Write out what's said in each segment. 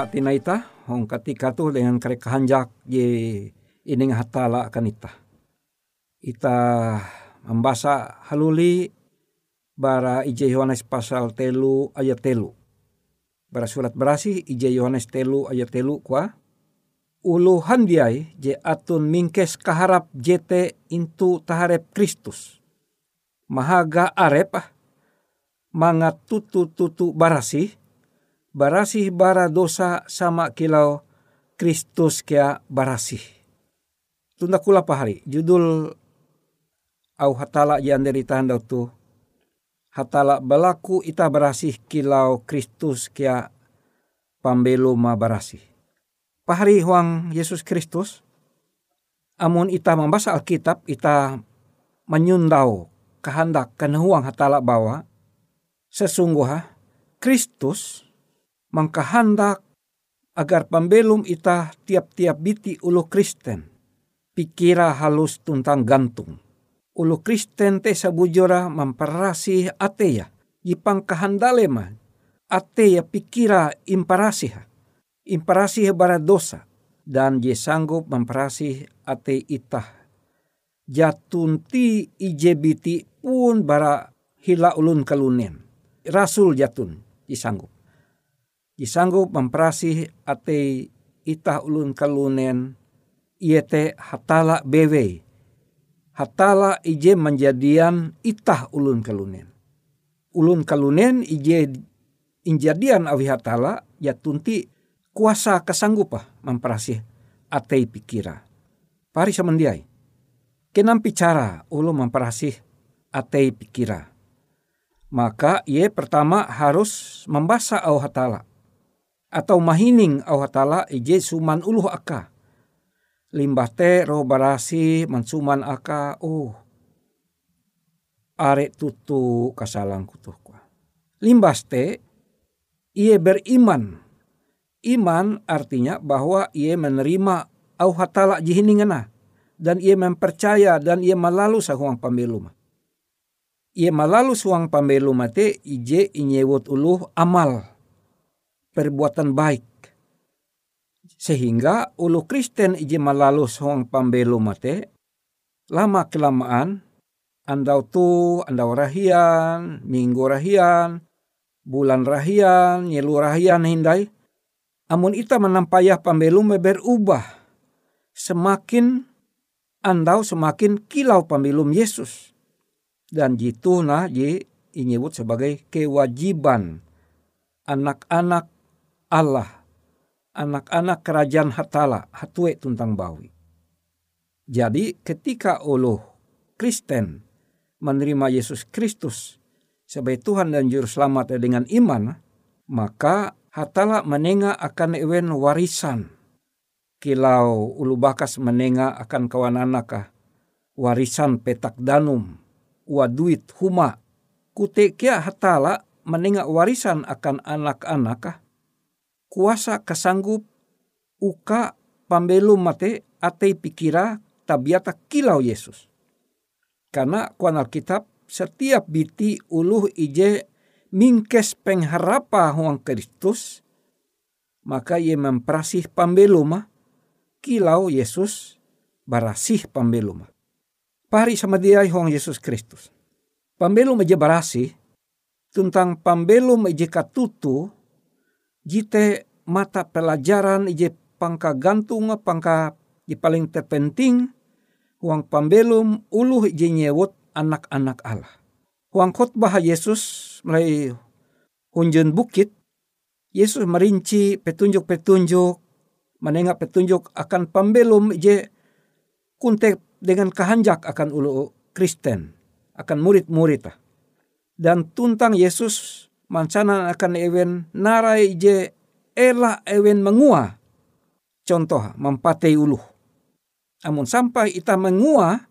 Supa tina ita hong ketika tu dengan karek hanjak ye ining hatala akan ita. Ita membaca haluli bara ije Yohanes pasal telu ayat telu. Bara surat berasi ije Yohanes telu ayat telu kwa ulu handiai je atun mingkes kaharap jete intu taharep Kristus. Mahaga arep mangat tutu tutu barasih, barasih bara dosa sama kilau Kristus kia barasih. Tunda kula pahari, judul au hatala yang dari tanda tu hatala balaku ita barasih kilau Kristus kia pambelu ma barasih. Pahari huang Yesus Kristus, amun ita membaca Alkitab, ita menyundau kehendak kenehuang hatala bawa, sesungguhnya Kristus mengkehendak agar pembelum ita tiap-tiap biti ulu Kristen pikira halus tuntang gantung. Ulu Kristen te sabujora memperasi ateya, jipang kahandalema, ateya pikira imparasi imparasi bara dosa, dan je sanggup memperasi ate itah. Jatunti ijebiti pun bara hila ulun kalunen. Rasul jatun disanggup. Disanggup memperasi ate itah ulun kalunen iete hatala bewe. Hatala ije menjadian itah ulun kalunen. Ulun kalunen ije injadian awi hatala ya tunti kuasa kesanggupa memperasi atei pikira. Pari semendiai. Kenam bicara ulu memperasi atei pikira. Maka ia pertama harus membaca au hatala. Atau mahining au hatala ije suman uluh aka limbah te roh barasi mansuman aka oh are tutu kasalang kutuh kwa. Limbas te ia beriman. Iman artinya bahwa ia menerima au hatala jihiningana dan ia mempercaya dan ia malalu sahuang pambelu Ia malalu suang pambelu mate ije inyewot uluh amal perbuatan baik sehingga ulu Kristen iji malalu soang pambelu mate, lama kelamaan, andau tu, andau rahian, minggu rahian, bulan rahian, nyelu rahian hindai, amun ita menampayah pambelu berubah, semakin andau semakin kilau pambelum Yesus. Dan jitu nah ji inyebut sebagai kewajiban anak-anak Allah anak-anak kerajaan hatala hatue tuntang bawi. Jadi ketika ulu Kristen menerima Yesus Kristus sebagai Tuhan dan Juru Selamat dengan iman, maka hatala menenga akan ewen warisan. Kilau ulu bakas menenga akan kawan anakah warisan petak danum, waduit huma. Kutekia hatala menenga warisan akan anak-anakah kuasa kesanggup uka pambelu mate ate pikira tabiata kilau Yesus. Karena kuan Alkitab setiap biti uluh ije mingkes pengharapa huang Kristus, maka ia memperasih pambelu mah kilau Yesus barasih pambelu mah. Pari sama dia huang Yesus Kristus. Pambelu meje barasih, tentang pambelu meje katutu, jite mata pelajaran ije pangka gantung pangka di paling terpenting uang pambelum uluh ije nyewot anak-anak Allah. Uang khotbah Yesus mulai unjun bukit, Yesus merinci petunjuk-petunjuk, menengah petunjuk akan pambelum ije kuntek dengan kehanjak akan ulu Kristen, akan murid-murid. Dan tuntang Yesus mancana akan ewen narai je ela ewen mengua. Contoh mempatei uluh. Namun sampai ita mengua,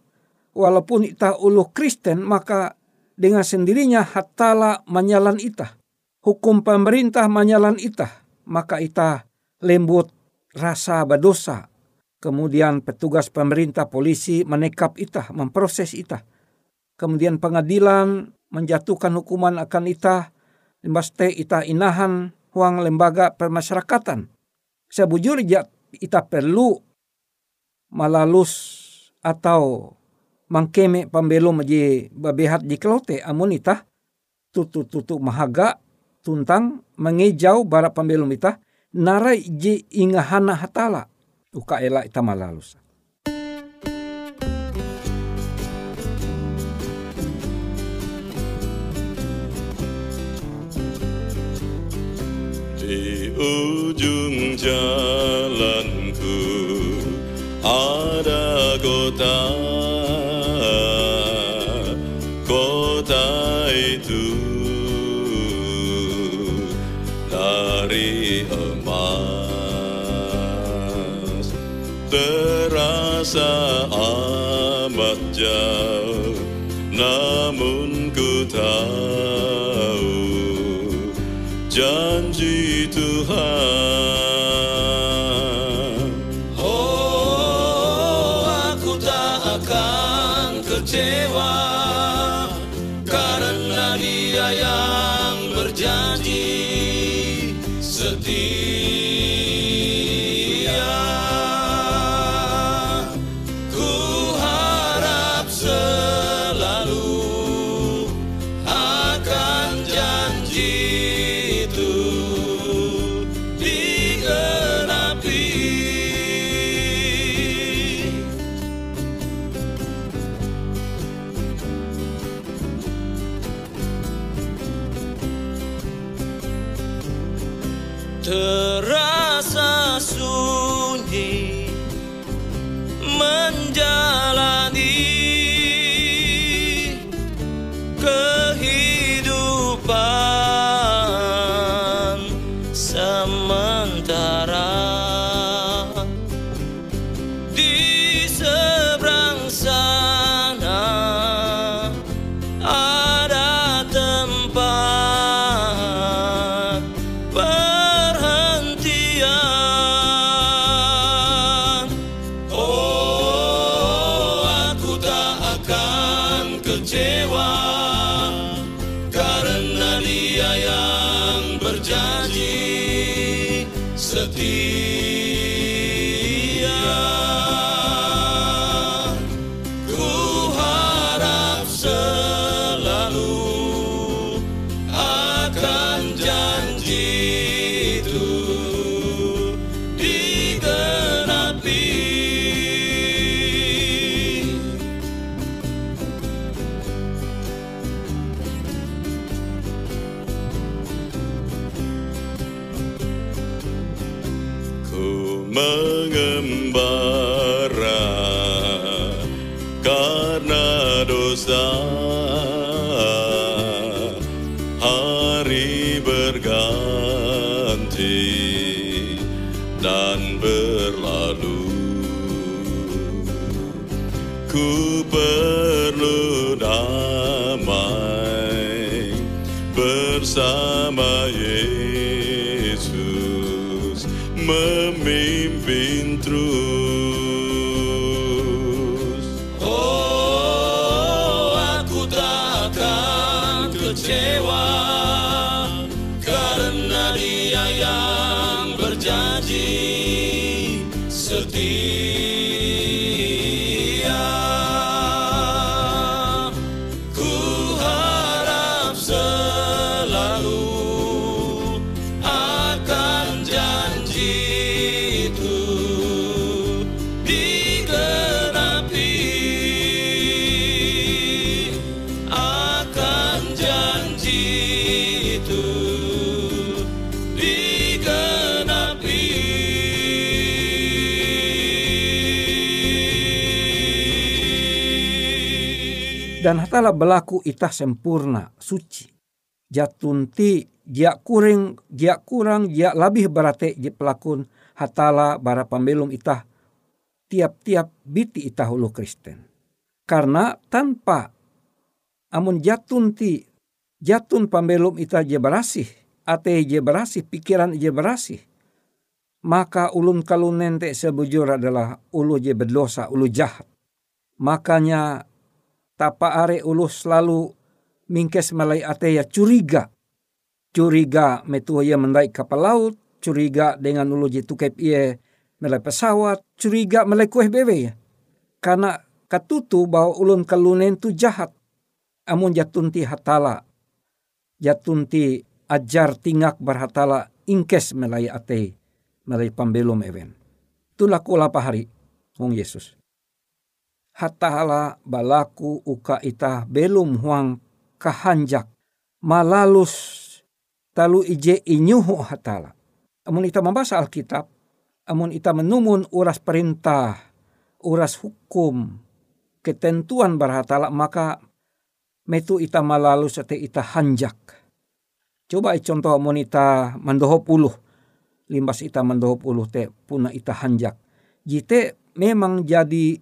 walaupun ita uluh Kristen, maka dengan sendirinya hatala menyalan ita. Hukum pemerintah menyalan ita. Maka ita lembut rasa berdosa. Kemudian petugas pemerintah polisi menekap ita, memproses ita. Kemudian pengadilan menjatuhkan hukuman akan ita limbaste ita inahan huang lembaga permasyarakatan. Sebujur ita perlu malalus atau mangkeme pembelum je babehat di kelote amun ita tutu tutu mahaga tuntang mengejau bara pembelum ita narai je ingahana hatala uka ela ita malalus. Ujung jalanku ada kota Kota itu. Dari emas Terasa akan kecewa. Karena Dia yang Summer. Ku setia. Dan hatala berlaku itah sempurna, suci. Jatunti dia kuring, dia kurang, dia lebih berate je pelakun hatala bara pambelum itah tiap-tiap biti itah hulu Kristen. Karena tanpa amun jatun ti jatun pambelum itah je berasih, ate je berasih, pikiran je berasih. Maka ulun kalun nente sebujur adalah ulu je berdosa, ulu jahat. Makanya tapa are ulu selalu mingkes ate ya curiga. Curiga metua ia mendai kapal laut, curiga dengan ulu je tukep ia melai pesawat, curiga melai kueh bebe ya. Karena katutu bahwa ulun kalunen tu jahat. Amun jatunti hatala. Jatunti ajar tingak berhatala ingkes melai ate melai pambelum even. tulaku lapa hari wong Yesus. Hatala balaku uka ita belum huang kahanjak malalus talu ije inyuhu hatala. Amun ita membaca Alkitab, amun ita menumun uras perintah, uras hukum, ketentuan berhatala maka metu ita malalus ate ita hanjak. Coba contoh amun ita mandoho puluh, limbas ita mandoho puluh te puna ita hanjak. Jite memang jadi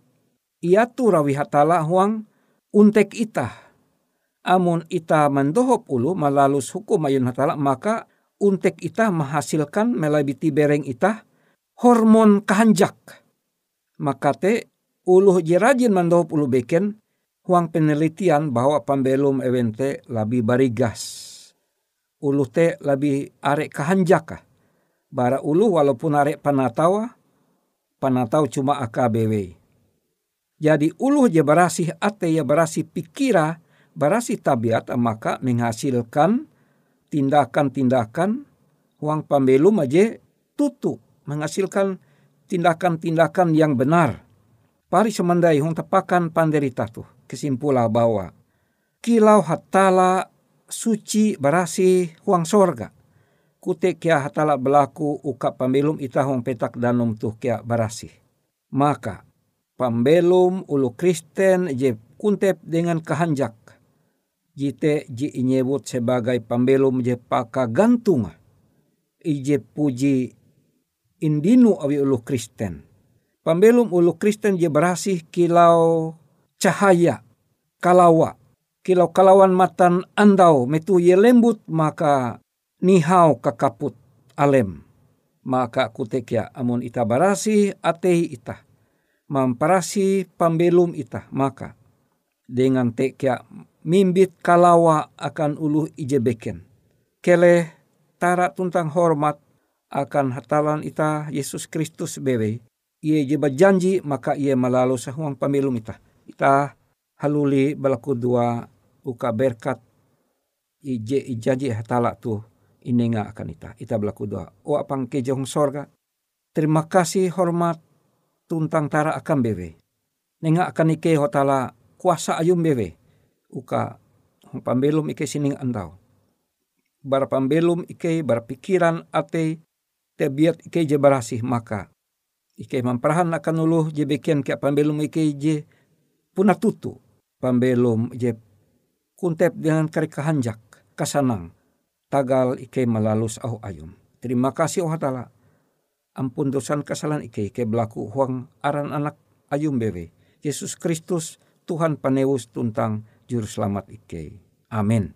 iatu rawi hatala huang untek ita. Amun ita mandoho puluh malalus hukum ayun hatala maka untek ita menghasilkan melabiti bereng ita hormon kehanjak. Maka te uluh jerajin mandau ulu beken huang penelitian bahwa pambelum evente lebih barigas. Uluh te lebih arek kehanjaka. Bara uluh walaupun arek panatawa, panatau cuma AKBW. Jadi uluh je barasih ate ya barasih pikira, barasih tabiat maka menghasilkan tindakan-tindakan uang pembelum aja tutu menghasilkan tindakan-tindakan yang benar. Pari semandai hong tepakan panderita tu kesimpulan bahwa kilau hatala suci berasi huang sorga. Kute kia hatala berlaku uka pembelum ita hong petak danum tu kia berasi. Maka pembelum ulu Kristen je kuntep dengan kehanjak. Jite ji inyebut sebagai pembelum je paka gantung ije puji indinu awi ulu Kristen. Pembelum ulu Kristen je berasih kilau cahaya kalawa. Kilau kalawan matan andau metu ye lembut maka nihau kakaput alem. Maka kutekia amun ita barasi atehi ita mamparasi pembelum ita maka dengan tekia mimbit kalawa akan ulu ijebeken. Kele tara tuntang hormat akan hatalan ita Yesus Kristus bebe. Ia jeba janji maka ia malalu sahuang pemilu ita. Ita haluli balaku dua uka berkat ije ijanji hatala tu inenga akan ita. Ita balaku dua. O apang sorga. Terima kasih hormat tuntang tara akan bebe. Nenga akan ike hotala kuasa ayum bebe uka pambelum ike sining andau. Bara pambelum ike bara pikiran ate tebiat ike je barasih maka ike memperahan akan uluh je bekian ke pambelum ike je puna tutu pambelum je kuntep dengan kari kahanjak kasanang tagal ike malalus au ayum. Terima kasih oh hatala. Ampun dosan kesalahan ike ike berlaku huang aran anak ayum bebe. Yesus Kristus Tuhan panewus tuntang Juru Selamat Ike. Amin.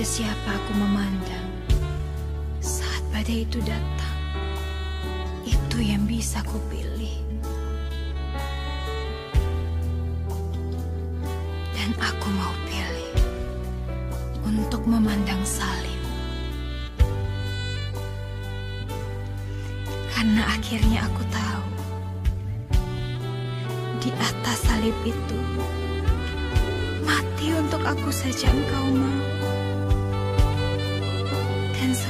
Kepada siapa aku memandang saat badai itu datang, itu yang bisa kupilih. Dan aku mau pilih untuk memandang Salim. Karena akhirnya aku tahu di atas salib itu mati untuk aku saja engkau mau. Dan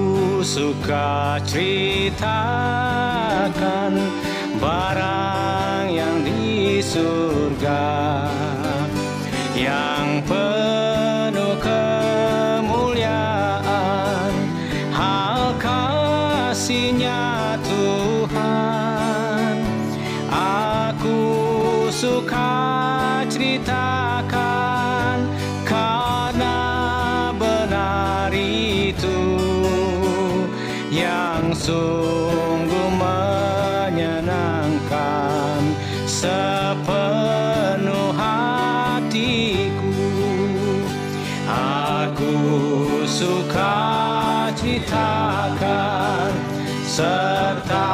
suka ceritakan barang yang di surga. Yang penuh citakan serta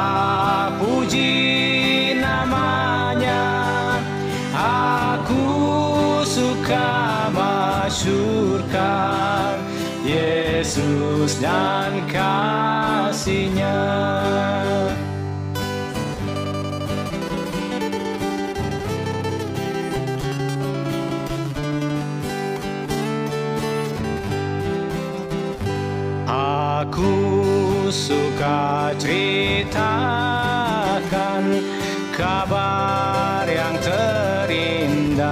puji namanya. Aku suka masyurkan Yesus dan kasihnya. suka ceritakan kabar yang terindah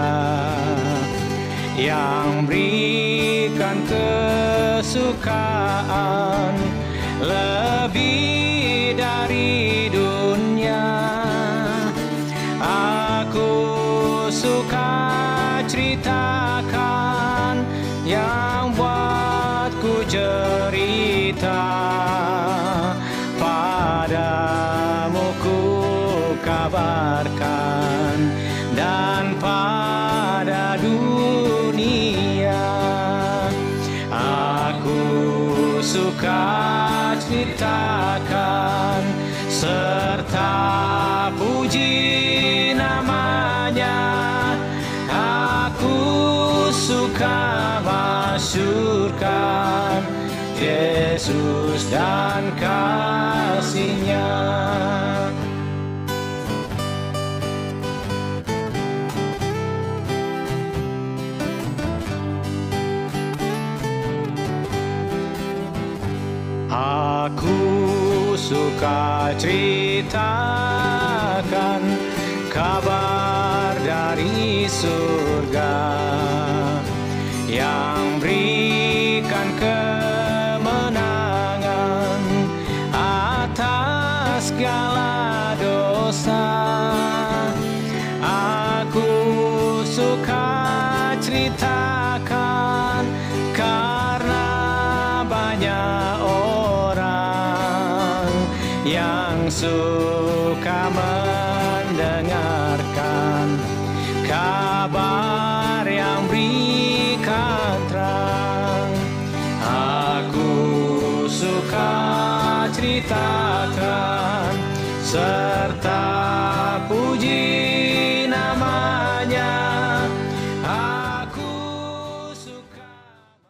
yang berikan kesukaan lebih dari dunia. Aku suka ceritakan yang buatku cerita. suka ceritakan kabar dari Yesus.